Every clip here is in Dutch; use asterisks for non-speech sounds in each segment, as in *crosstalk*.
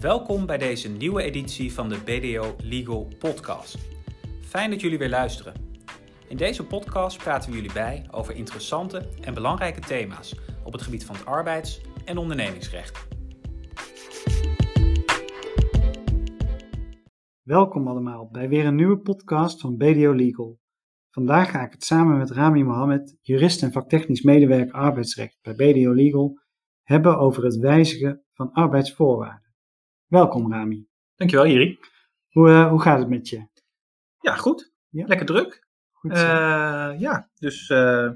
Welkom bij deze nieuwe editie van de BDO Legal Podcast. Fijn dat jullie weer luisteren. In deze podcast praten we jullie bij over interessante en belangrijke thema's op het gebied van het arbeids- en ondernemingsrecht. Welkom allemaal bij weer een nieuwe podcast van BDO Legal. Vandaag ga ik het samen met Rami Mohammed, jurist en vaktechnisch medewerker arbeidsrecht bij BDO Legal, hebben over het wijzigen van arbeidsvoorwaarden. Welkom Rami. Dankjewel Jiri. Hoe, uh, hoe gaat het met je? Ja, goed. Ja? Lekker druk. Goed Uh, zo. ja, dus uh,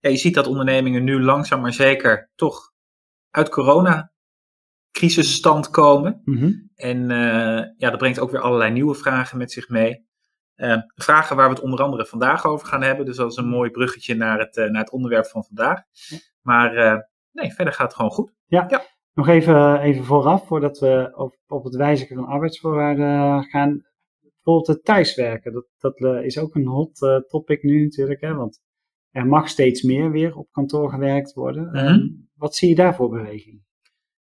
ja, je ziet dat ondernemingen nu langzaam maar zeker toch uit corona-crisisstand komen. Mhm. En ja, dat brengt ook weer allerlei nieuwe vragen met zich mee. vragen waar we het onder andere vandaag over gaan hebben. Dus dat is een mooi bruggetje naar het, naar het onderwerp van vandaag. Maar nee, verder gaat het gewoon goed. Ja. Nog even, even vooraf, voordat we op, op het wijzigen van arbeidsvoorwaarden gaan. Bijvoorbeeld het thuiswerken, dat, dat uh, is ook een hot topic nu natuurlijk, hè, want er mag steeds meer weer op kantoor gewerkt worden. Mhm. Um, wat zie je daarvoor beweging?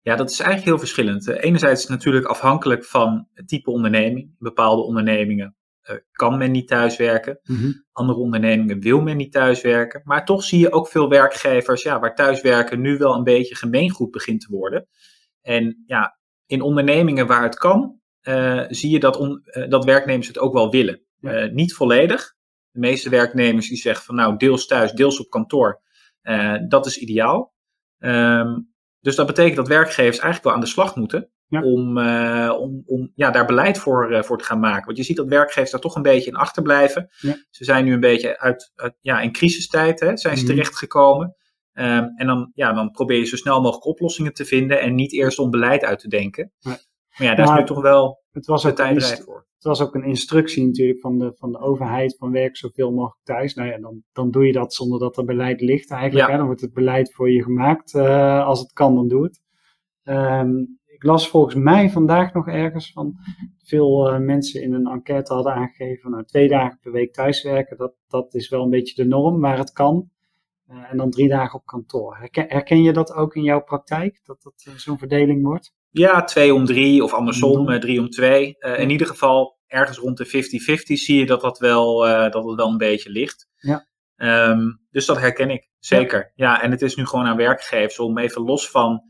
Ja, dat is eigenlijk heel verschillend. Enerzijds natuurlijk afhankelijk van het type onderneming. Bepaalde ondernemingen kan men niet thuiswerken. Mm-hmm. Andere ondernemingen wil men niet thuiswerken. Maar toch zie je ook veel werkgevers ja, waar thuiswerken nu wel een beetje gemeengoed begint te worden. En ja, in ondernemingen waar het kan, uh, zie je dat, on, uh, dat werknemers het ook wel willen. Ja. Uh, niet volledig. De meeste werknemers die zeggen van nou deels thuis, deels op kantoor. dat is ideaal. Um, dus dat betekent dat werkgevers eigenlijk wel aan de slag moeten. Ja. Om, om, om ja, daar beleid voor, voor te gaan maken. Want je ziet dat werkgevers daar toch een beetje in achterblijven. Ja. Ze zijn nu een beetje uit, uit ja, in crisistijd hè, zijn ze Mhm. terechtgekomen. Um, en dan, ja, dan probeer je zo snel mogelijk oplossingen te vinden en niet eerst om beleid uit te denken. Nee. Maar ja, daar Maar is nu toch wel Het was, de tijd voor. het was ook een instructie natuurlijk van de, van de overheid van werk zoveel mogelijk thuis. Nou ja, dan, dan doe je dat zonder dat er beleid ligt eigenlijk. Ja. Hè? Dan wordt het beleid voor je gemaakt. Uh, als het kan, dan doe het. Um, ik las volgens mij vandaag nog ergens van veel uh, mensen in een enquête hadden aangegeven, nou twee dagen per week thuiswerken, dat, dat is wel een beetje de norm waar het kan. Uh, en dan drie dagen op kantoor. Herken, herken je dat ook in jouw praktijk, dat dat uh, zo'n verdeling wordt? Ja, twee om drie of andersom, Mhm. drie om twee. In ieder geval ergens rond de 50-50 zie je dat dat wel, dat het wel een beetje ligt. Ja. Um, dus dat herken ik, zeker. Ja. ja, en het is nu gewoon aan werkgevers om even los van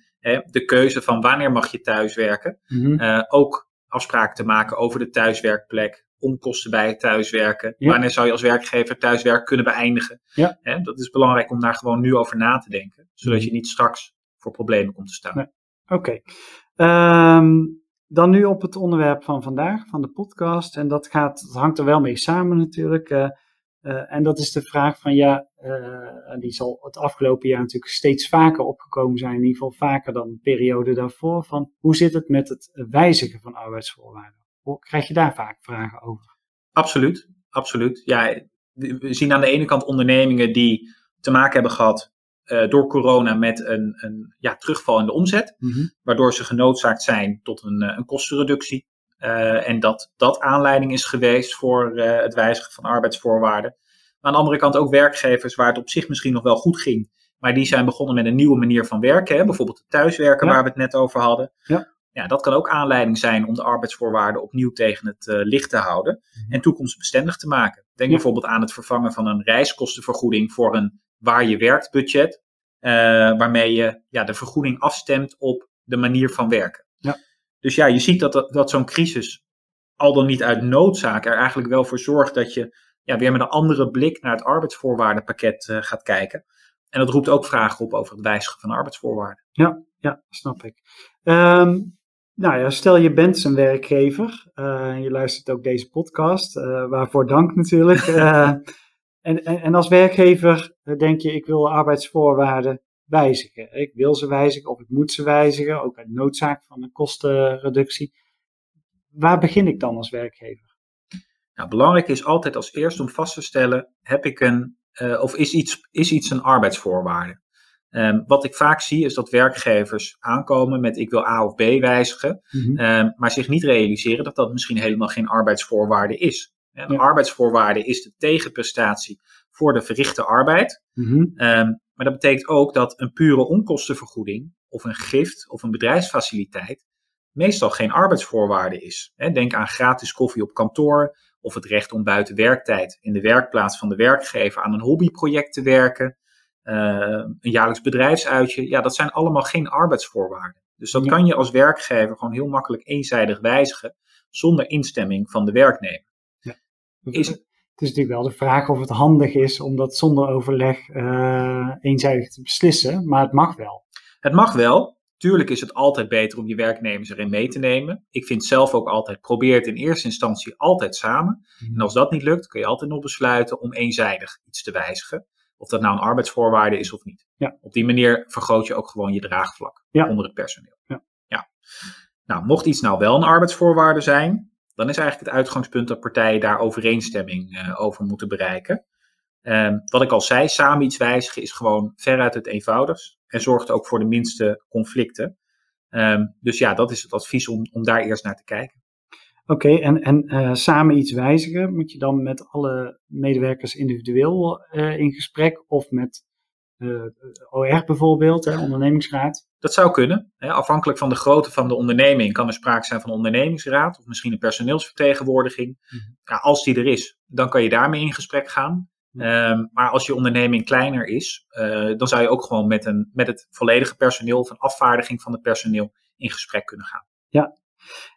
de keuze van wanneer mag je thuiswerken, Mhm. uh, ook afspraken te maken over de thuiswerkplek, onkosten bij het thuiswerken. Ja. Wanneer zou je als werkgever thuiswerk kunnen beëindigen? Ja. Hè, dat is belangrijk om daar gewoon nu over na te denken, zodat Mhm. je niet straks voor problemen komt te staan. Nee. Oké. Okay. Um, dan nu op het onderwerp van vandaag, van de podcast. En dat, gaat, dat hangt er wel mee samen natuurlijk. Uh, uh, en dat is de vraag van ja, uh, die zal het afgelopen jaar natuurlijk steeds vaker opgekomen zijn. In ieder geval vaker dan de periode daarvoor. Van hoe zit het met het wijzigen van arbeidsvoorwaarden? Hoe, krijg je daar vaak vragen over? Absoluut, absoluut. Ja, we zien aan de ene kant ondernemingen die te maken hebben gehad uh, door corona met een, een ja, terugval in de omzet. Mm-hmm. Waardoor ze genoodzaakt zijn tot een, een kostenreductie. Uh, en dat dat aanleiding is geweest voor uh, het wijzigen van arbeidsvoorwaarden. Maar aan de andere kant ook werkgevers waar het op zich misschien nog wel goed ging. Maar die zijn begonnen met een nieuwe manier van werken. Hè? Bijvoorbeeld het thuiswerken Ja. waar we het net over hadden. Ja. ja, dat kan ook aanleiding zijn om de arbeidsvoorwaarden opnieuw tegen het uh, licht te houden. Mhm. En toekomstbestendig te maken. Denk Ja. bijvoorbeeld aan het vervangen van een reiskostenvergoeding voor een waar je werkt budget. Waarmee je ja, de vergoeding afstemt op de manier van werken. Dus ja, je ziet dat, dat, dat zo'n crisis al dan niet uit noodzaak er eigenlijk wel voor zorgt dat je ja, weer met een andere blik naar het arbeidsvoorwaardenpakket uh, gaat kijken. En dat roept ook vragen op over het wijzigen van arbeidsvoorwaarden. Ja, ja snap ik. Um, nou ja, stel je bent een werkgever, uh, je luistert ook deze podcast, uh, waarvoor dank natuurlijk. *laughs* en, en, en, als werkgever denk je, ik wil arbeidsvoorwaarden wijzigen. Ik wil ze wijzigen of ik moet ze wijzigen, ook uit noodzaak van een kostenreductie. Waar begin ik dan als werkgever? Nou, belangrijk is altijd als eerst om vast te stellen, heb ik een, uh, of is iets, is iets een arbeidsvoorwaarde? Um, wat ik vaak zie is dat werkgevers aankomen met ik wil A of B wijzigen, Mhm. um, maar zich niet realiseren dat dat misschien helemaal geen arbeidsvoorwaarde is. Een Ja. arbeidsvoorwaarde is de tegenprestatie voor de verrichte arbeid. Um, maar dat betekent ook dat een pure onkostenvergoeding of een gift of een bedrijfsfaciliteit meestal geen arbeidsvoorwaarde is. Denk aan gratis koffie op kantoor of het recht om buiten werktijd in de werkplaats van de werkgever aan een hobbyproject te werken, eh, een jaarlijks bedrijfsuitje. Ja, dat zijn allemaal geen arbeidsvoorwaarden. Dus dat kan je als werkgever gewoon heel makkelijk eenzijdig wijzigen zonder instemming van de werknemer. Ja. Is, het is natuurlijk wel de vraag of het handig is om dat zonder overleg uh, eenzijdig te beslissen, maar het mag wel. Het mag wel, Tuurlijk is het altijd beter om je werknemers erin mee te nemen. Ik vind zelf ook altijd, probeer het in eerste instantie altijd samen. Mhm. En als dat niet lukt, kun je altijd nog besluiten om eenzijdig iets te wijzigen. Of dat nou een arbeidsvoorwaarde is of niet. Ja. Op die manier vergroot je ook gewoon je draagvlak onder het personeel. Ja. ja. Nou, mocht iets nou wel een arbeidsvoorwaarde zijn, dan is eigenlijk het uitgangspunt dat partijen daar overeenstemming uh, over moeten bereiken. Um, wat ik al zei, samen iets wijzigen is gewoon veruit het eenvoudigst en zorgt ook voor de minste conflicten. Um, dus ja, dat is het advies om, om daar eerst naar te kijken. Oké, en, en uh, samen iets wijzigen, moet je dan met alle medewerkers individueel uh, in gesprek of met eh, OR bijvoorbeeld, hè, ondernemingsraad? Dat zou kunnen. Hè. Afhankelijk van de grootte van de onderneming kan er sprake zijn van een ondernemingsraad of misschien een personeelsvertegenwoordiging. Mm ja, als die er is, dan kan je daarmee in gesprek gaan. Um, maar als je onderneming kleiner is, uh, dan zou je ook gewoon met, een, met het volledige personeel of een afvaardiging van het personeel in gesprek kunnen gaan. Ja,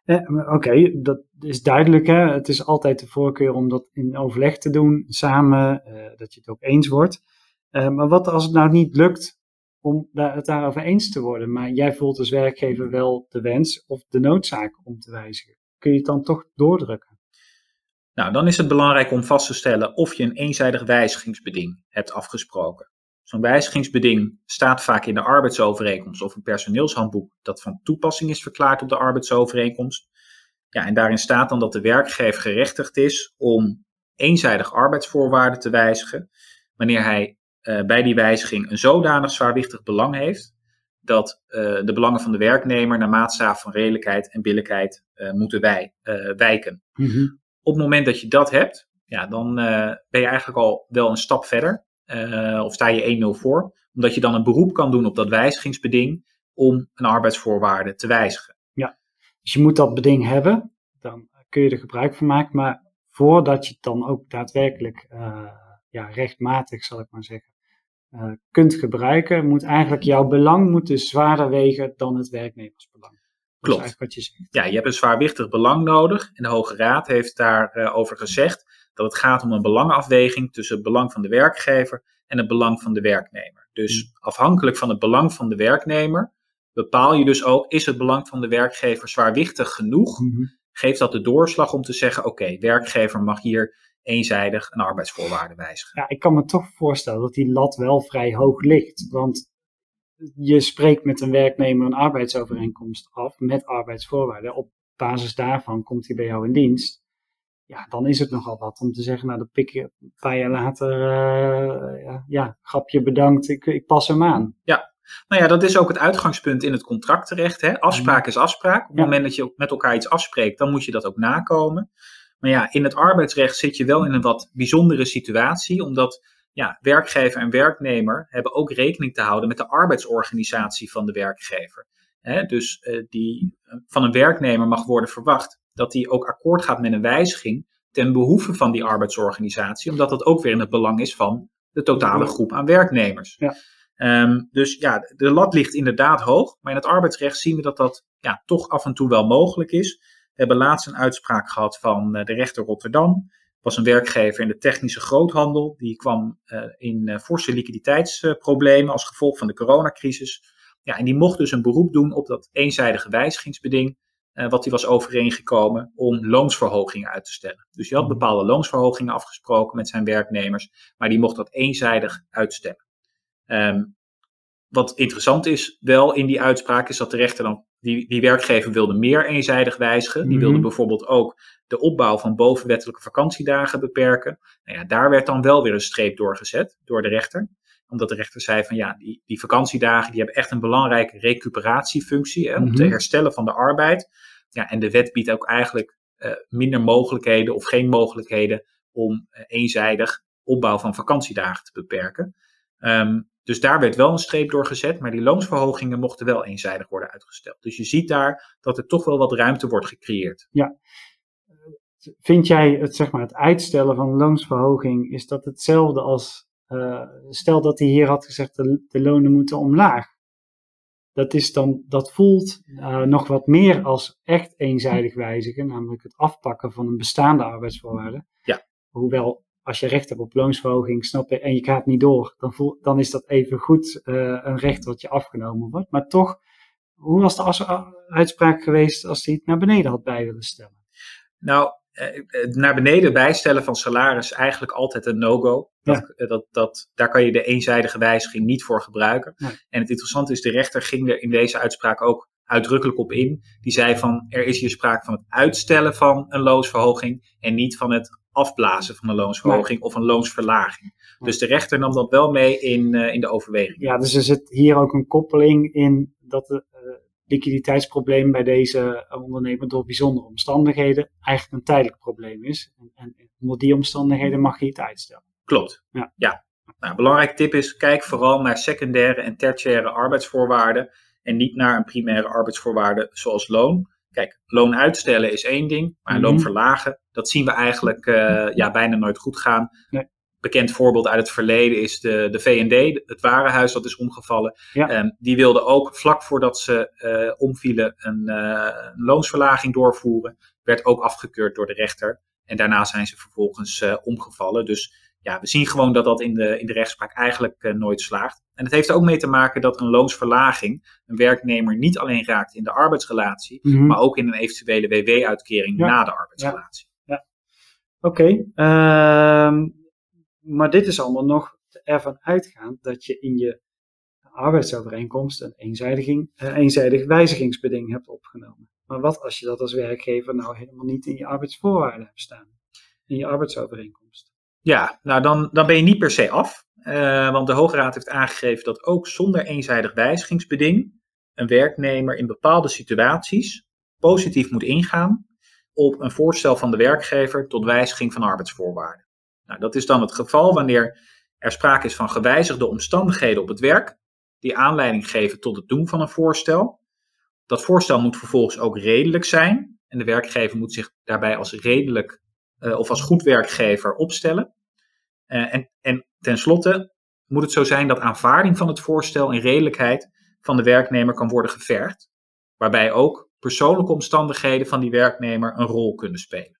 eh, oké, dat is duidelijk. Hè? Het is altijd de voorkeur om dat in overleg te doen, samen, dat je het ook eens wordt. Uh, maar wat als het nou niet lukt om het daarover eens te worden, maar jij voelt als werkgever wel de wens of de noodzaak om te wijzigen? Kun je het dan toch doordrukken? Nou, dan is het belangrijk om vast te stellen of je een eenzijdig wijzigingsbeding hebt afgesproken. Zo'n wijzigingsbeding staat vaak in de arbeidsovereenkomst of een personeelshandboek dat van toepassing is verklaard op de arbeidsovereenkomst. Ja, en daarin staat dan dat de werkgever gerechtigd is om eenzijdig arbeidsvoorwaarden te wijzigen wanneer hij uh, bij die wijziging een zodanig zwaarwichtig belang heeft dat uh, de belangen van de werknemer naar maatstaf van redelijkheid en billijkheid uh, moeten wij, wijken. Mm -hmm. Op het moment dat je dat hebt, ja, dan ben je eigenlijk al wel een stap verder. Of sta je 1-0 voor. Omdat je dan een beroep kan doen op dat wijzigingsbeding om een arbeidsvoorwaarde te wijzigen. Ja, dus je moet dat beding hebben. Dan kun je er gebruik van maken. Maar voordat je het dan ook daadwerkelijk ja, rechtmatig, zal ik maar zeggen, kunt gebruiken, moet eigenlijk jouw belang moeten zwaarder wegen dan het werknemersbelang. Klopt. Wat je zegt. Ja, je hebt een zwaarwichtig belang nodig. En de Hoge Raad heeft daarover uh, gezegd dat het gaat om een belangenafweging tussen het belang van de werkgever en het belang van de werknemer. Dus mm. afhankelijk van het belang van de werknemer bepaal je dus ook, is het belang van de werkgever zwaarwichtig genoeg? Mm Geeft dat de doorslag om te zeggen, oké, werkgever mag hier eenzijdig een arbeidsvoorwaarde wijzigen? Ja, ik kan me toch voorstellen dat die lat wel vrij hoog ligt. Want je spreekt met een werknemer een arbeidsovereenkomst af met arbeidsvoorwaarden. Op basis daarvan komt hij bij jou in dienst. Ja, dan is het nogal wat om te zeggen, nou, dan pik je een paar jaar later, uh, ja, ja, grapje bedankt, ik, ik pas hem aan. Ja, nou ja, dat is ook het uitgangspunt in het contract terecht. Hè? Afspraak is afspraak. Op het moment dat je met elkaar iets afspreekt, dan moet je dat ook nakomen. Maar ja, in het arbeidsrecht zit je wel in een wat bijzondere situatie, omdat ja, werkgever en werknemer hebben ook rekening te houden met de arbeidsorganisatie van de werkgever. dus uh, die, uh, van een werknemer mag worden verwacht dat hij ook akkoord gaat met een wijziging ten behoeve van die arbeidsorganisatie, omdat dat ook weer in het belang is van de totale groep aan werknemers. Ja. Um, dus ja, de lat ligt inderdaad hoog, maar in het arbeidsrecht zien we dat dat ja, toch af en toe wel mogelijk is. We hebben laatst een uitspraak gehad van uh, de rechter Rotterdam was een werkgever in de technische groothandel. Die kwam uh, in uh, forse liquiditeitsproblemen als gevolg van de coronacrisis. Ja, en die mocht dus een beroep doen op dat eenzijdige wijzigingsbeding. Wat die was overeengekomen om loonsverhogingen uit te stellen. Dus die had mhm. bepaalde loonsverhogingen afgesproken met zijn werknemers. Maar die mocht dat eenzijdig uitstellen. Um, wat interessant is wel in die uitspraak is dat de rechter dan die, die werkgever wilde meer eenzijdig wijzigen. Die wilde mhm. bijvoorbeeld ook de opbouw van bovenwettelijke vakantiedagen beperken. Nou ja, daar werd dan wel weer een streep doorgezet door de rechter. Omdat de rechter zei van ja, die, die vakantiedagen die hebben echt een belangrijke recuperatiefunctie hè, om te mhm. herstellen van de arbeid. Ja, en de wet biedt ook eigenlijk uh, minder mogelijkheden of geen mogelijkheden om uh, eenzijdig opbouw van vakantiedagen te beperken. Um, Dus daar werd wel een streep door gezet, maar die loonsverhogingen mochten wel eenzijdig worden uitgesteld. Dus je ziet daar dat er toch wel wat ruimte wordt gecreëerd. Ja. Vind jij het, zeg maar, het uitstellen van loonsverhoging, is dat hetzelfde als, uh, stel dat hij hier had gezegd, de, de lonen moeten omlaag. Dat, is dan, dat voelt uh, nog wat meer als echt eenzijdig wijzigen, namelijk het afpakken van een bestaande arbeidsvoorwaarde. Ja. Hoewel als je recht hebt op loonsverhoging, snap je, en je gaat niet door, dan, voel, dan is dat even goed uh, een recht wat je afgenomen wordt. Maar toch, hoe was de uitspraak geweest als hij het naar beneden had bij willen stellen? Nou, uh, naar beneden bijstellen van salaris eigenlijk altijd een no-go. Dat, ja. dat, dat, daar kan je de eenzijdige wijziging niet voor gebruiken. Ja. En het interessante is, de rechter ging er in deze uitspraak ook uitdrukkelijk op in. Die zei van, er is hier sprake van het uitstellen van een loonsverhoging en niet van het afblazen van een loonsverhoging of een loonsverlaging. Dus de rechter nam dat wel mee in, uh, in de overweging. Ja, dus er zit hier ook een koppeling in dat de uh, liquiditeitsprobleem bij deze ondernemer door bijzondere omstandigheden eigenlijk een tijdelijk probleem is. En, en onder die omstandigheden mag je het uitstellen. Klopt. Ja. ja. Nou, een belangrijke tip is, kijk vooral naar secundaire en tertiaire arbeidsvoorwaarden en niet naar een primaire arbeidsvoorwaarde zoals loon. Kijk, loon uitstellen is één ding, maar Mhm. loon verlagen, dat zien we eigenlijk uh, ja, bijna nooit goed gaan. Nee. Bekend voorbeeld uit het verleden is de, de VND, het warenhuis dat is omgevallen. Ja. Um, die wilden ook vlak voordat ze uh, omvielen een, uh, een loonsverlaging doorvoeren. Werd ook afgekeurd door de rechter. En daarna zijn ze vervolgens omgevallen. Dus ja, we zien gewoon dat dat in de, in de rechtspraak eigenlijk uh, nooit slaagt. En het heeft er ook mee te maken dat een loonsverlaging een werknemer niet alleen raakt in de arbeidsrelatie, Mhm. maar ook in een eventuele WW-uitkering Ja. na de arbeidsrelatie. Oké, ehm, maar dit is allemaal nog ervan uitgaand dat je in je arbeidsovereenkomst een eenzijdiging, uh, eenzijdig wijzigingsbeding hebt opgenomen. Maar wat als je dat als werkgever nou helemaal niet in je arbeidsvoorwaarden hebt staan, in je arbeidsovereenkomst? Ja, nou dan, dan ben je niet per se af. Uh, want de Hoge Raad heeft aangegeven dat ook zonder eenzijdig wijzigingsbeding een werknemer in bepaalde situaties positief moet ingaan op een voorstel van de werkgever tot wijziging van arbeidsvoorwaarden. Nou, dat is dan het geval wanneer er sprake is van gewijzigde omstandigheden op het werk, die aanleiding geven tot het doen van een voorstel. Dat voorstel moet vervolgens ook redelijk zijn en de werkgever moet zich daarbij als redelijk of als goed werkgever opstellen. Uh, en, en tenslotte moet het zo zijn dat aanvaarding van het voorstel en redelijkheid van de werknemer kan worden gevergd, waarbij ook persoonlijke omstandigheden van die werknemer een rol kunnen spelen.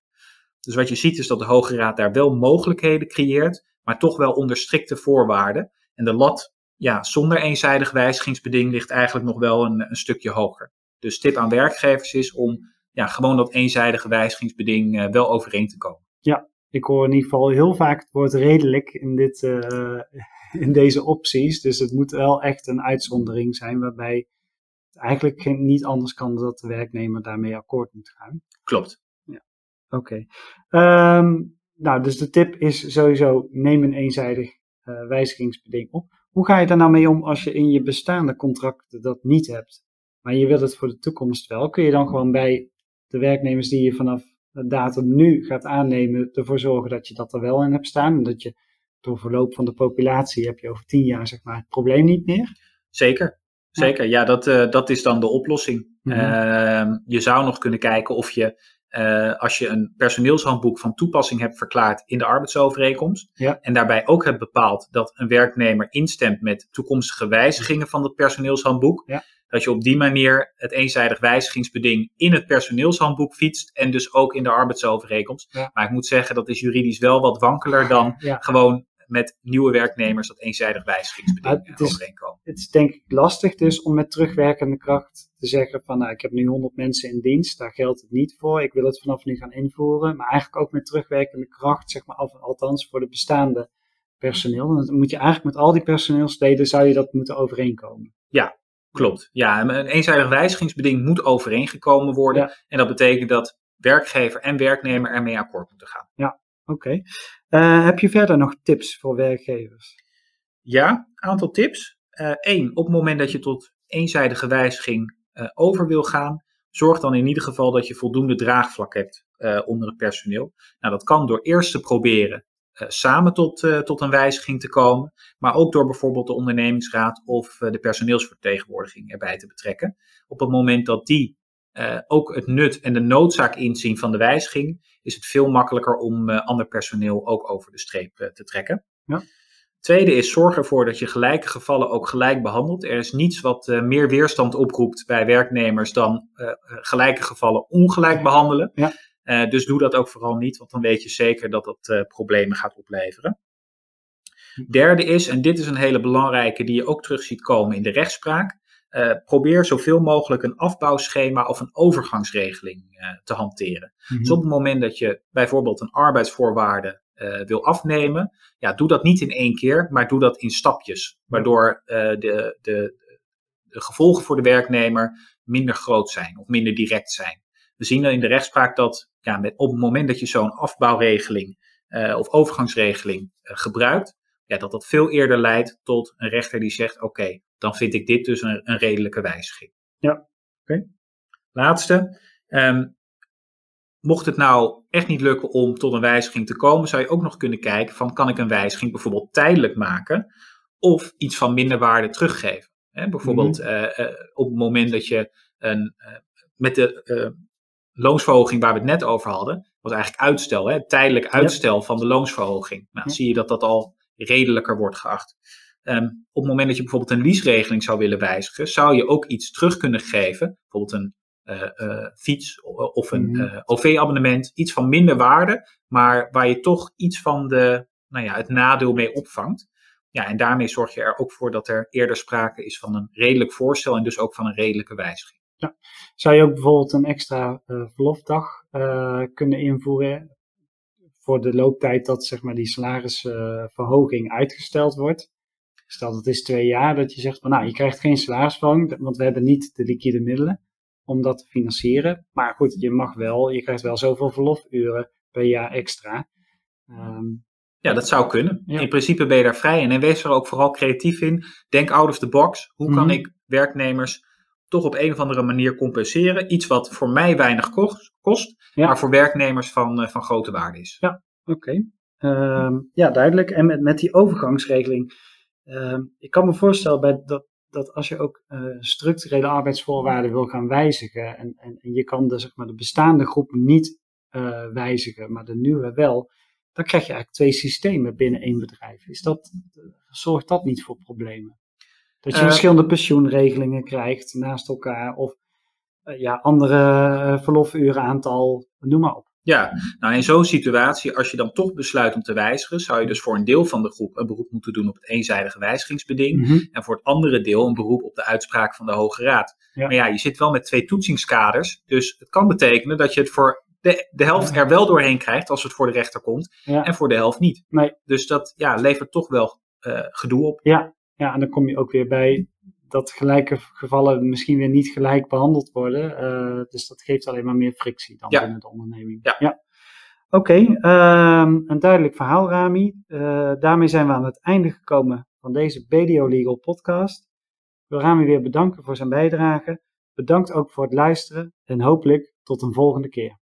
Dus wat je ziet is dat de Hoge Raad daar wel mogelijkheden creëert, maar toch wel onder strikte voorwaarden. En de lat, ja, zonder eenzijdig wijzigingsbeding ligt eigenlijk nog wel een, een stukje hoger. Dus tip aan werkgevers is om ja, gewoon dat eenzijdige wijzigingsbeding uh, wel overeen te komen. Ja, ik hoor in ieder geval heel vaak het woord redelijk in, dit, uh, *laughs* in deze opties. Dus het moet wel echt een uitzondering zijn waarbij het eigenlijk niet anders kan dan dat de werknemer daarmee akkoord moet gaan. Klopt. Ja, oké. Okay. Um, nou, dus de tip is sowieso neem een eenzijdig uh, wijzigingsbeding op. Hoe ga je daar nou mee om als je in je bestaande contracten dat niet hebt? Maar je wilt het voor de toekomst wel. Kun je dan gewoon bij de werknemers die je vanaf de datum nu gaat aannemen, ervoor zorgen dat je dat er wel in hebt staan. En dat je door verloop van de populatie heb je over tien jaar zeg maar het probleem niet meer. Zeker, zeker. Ja, dat, uh, dat is dan de oplossing. Mhm. Uh, je zou nog kunnen kijken of je, uh, als je een personeelshandboek van toepassing hebt verklaard in de arbeidsovereenkomst. Ja. En daarbij ook hebt bepaald dat een werknemer instemt met toekomstige wijzigingen van het personeelshandboek. Ja. Dat je op die manier het eenzijdig wijzigingsbeding in het personeelshandboek fietst en dus ook in de arbeidsovereenkomst. Ja. Maar ik moet zeggen, dat is juridisch wel wat wankeler dan *laughs* Ja. gewoon met nieuwe werknemers dat eenzijdig wijzigingsbeding het is-. Het is denk ik lastig dus om met terugwerkende kracht te zeggen van nou ik heb nu 100 mensen in dienst, daar geldt het niet voor, ik wil het vanaf nu gaan invoeren. Maar eigenlijk ook met terugwerkende kracht, zeg maar, af, althans voor de bestaande personeel. Dan moet je eigenlijk met al die personeelsleden zou je dat moeten overeenkomen. Klopt. Ja, een eenzijdig wijzigingsbeding moet overeengekomen worden. Ja. En dat betekent dat werkgever en werknemer ermee akkoord moeten gaan. Oké. Eh, heb je verder nog tips voor werkgevers? Ja, aantal tips. Eén, op het moment dat je tot eenzijdige wijziging uh, over wil gaan, zorg dan in ieder geval dat je voldoende draagvlak hebt onder het personeel. Nou, dat kan door eerst te proberen samen tot, tot een wijziging te komen, maar ook door bijvoorbeeld de ondernemingsraad of de personeelsvertegenwoordiging erbij te betrekken. Op het moment dat die ook het nut en de noodzaak inzien van de wijziging, is het veel makkelijker om ander personeel ook over de streep te trekken. Ja. Tweede is zorg ervoor dat je gelijke gevallen ook gelijk behandelt. Er is niets wat meer weerstand oproept bij werknemers dan gelijke gevallen ongelijk behandelen. Ja. Uh, dus doe dat ook vooral niet, want dan weet je zeker dat dat problemen gaat opleveren. Derde is, en dit is een hele belangrijke die je ook terug ziet komen in de rechtspraak. probeer zoveel mogelijk een afbouwschema of een overgangsregeling te hanteren. Mhm. Dus op het moment dat je bijvoorbeeld een arbeidsvoorwaarde wil afnemen, ja, doe dat niet in één keer, maar doe dat in stapjes. Waardoor de, de, de, gevolgen voor de werknemer minder groot zijn of minder direct zijn. We zien in de rechtspraak dat ja, met, op het moment dat je zo'n afbouwregeling uh, of overgangsregeling gebruikt, ja, dat dat veel eerder leidt tot een rechter die zegt: Oké, dan vind ik dit dus een, een redelijke wijziging. Ja, oké. Okay. Laatste. Um, Mocht het nou echt niet lukken om tot een wijziging te komen, zou je ook nog kunnen kijken van kan ik een wijziging bijvoorbeeld tijdelijk maken of iets van minder waarde teruggeven. Hè, bijvoorbeeld Mhm. uh, uh, op het moment dat je een, uh, met de loonsverhoging waar we het net over hadden, was eigenlijk uitstel, hè, tijdelijk uitstel ja. van de loonsverhoging. Nou, Ja. zie je dat dat al redelijker wordt geacht. Um, op het moment dat je bijvoorbeeld een leaseregeling zou willen wijzigen, zou je ook iets terug kunnen geven, bijvoorbeeld een uh, uh, fiets of een Mhm. uh, OV-abonnement, iets van minder waarde, maar waar je toch iets van de, nou ja, het nadeel mee opvangt. Ja, en daarmee zorg je er ook voor dat er eerder sprake is van een redelijk voorstel en dus ook van een redelijke wijziging. Zou je ook bijvoorbeeld een extra uh, verlofdag uh, kunnen invoeren voor de looptijd dat zeg maar, die salarisverhoging uitgesteld wordt? Stel dat is twee jaar dat je zegt van nou je krijgt geen salarisverhoging, want we hebben niet de liquide middelen om dat te financieren. Maar goed, je mag wel, je krijgt wel zoveel verlofuren per jaar extra. Um, ja, dat zou kunnen. Ja. In principe ben je daar vrij in. En wees er ook vooral creatief in. Denk out of the box. Hoe kan Mhm. ik werknemers toch op een of andere manier compenseren? Iets wat voor mij weinig kost, kost Ja. maar voor werknemers van, uh, van grote waarde is. Ja, oké. Okay. Um, ja, duidelijk. En met, met die overgangsregeling. Um, ik kan me voorstellen bij dat, dat als je ook uh, structurele arbeidsvoorwaarden wil gaan wijzigen en, en, en je kan de, zeg maar, de bestaande groep niet uh, wijzigen, maar de nieuwe wel, dan krijg je eigenlijk twee systemen binnen één bedrijf. Is dat, zorgt dat niet voor problemen? Dat je uh, verschillende pensioenregelingen krijgt naast elkaar of uh, ja, andere verlofurenaantal, noem maar op. Ja, nou in zo'n situatie, als je dan toch besluit om te wijzigen, zou je dus voor een deel van de groep een beroep moeten doen op het eenzijdige wijzigingsbeding. Mm -hmm. En voor het andere deel een beroep op de uitspraak van de Hoge Raad. Ja. Maar ja, je zit wel met twee toetsingskaders. Dus het kan betekenen dat je het voor de, de helft er wel doorheen krijgt als het voor de rechter komt. Ja. En voor de helft niet. Nee. Dus dat ja, levert toch wel uh, gedoe op. Ja. Ja, en dan kom je ook weer bij dat gelijke gevallen misschien weer niet gelijk behandeld worden. Uh, dus dat geeft alleen maar meer frictie dan ja. binnen de onderneming. Ja. ja. Oké, okay, um, een duidelijk verhaal, Rami. Uh, daarmee zijn we aan het einde gekomen van deze BDO Legal podcast. Ik wil Rami weer bedanken voor zijn bijdrage. Bedankt ook voor het luisteren en hopelijk tot een volgende keer.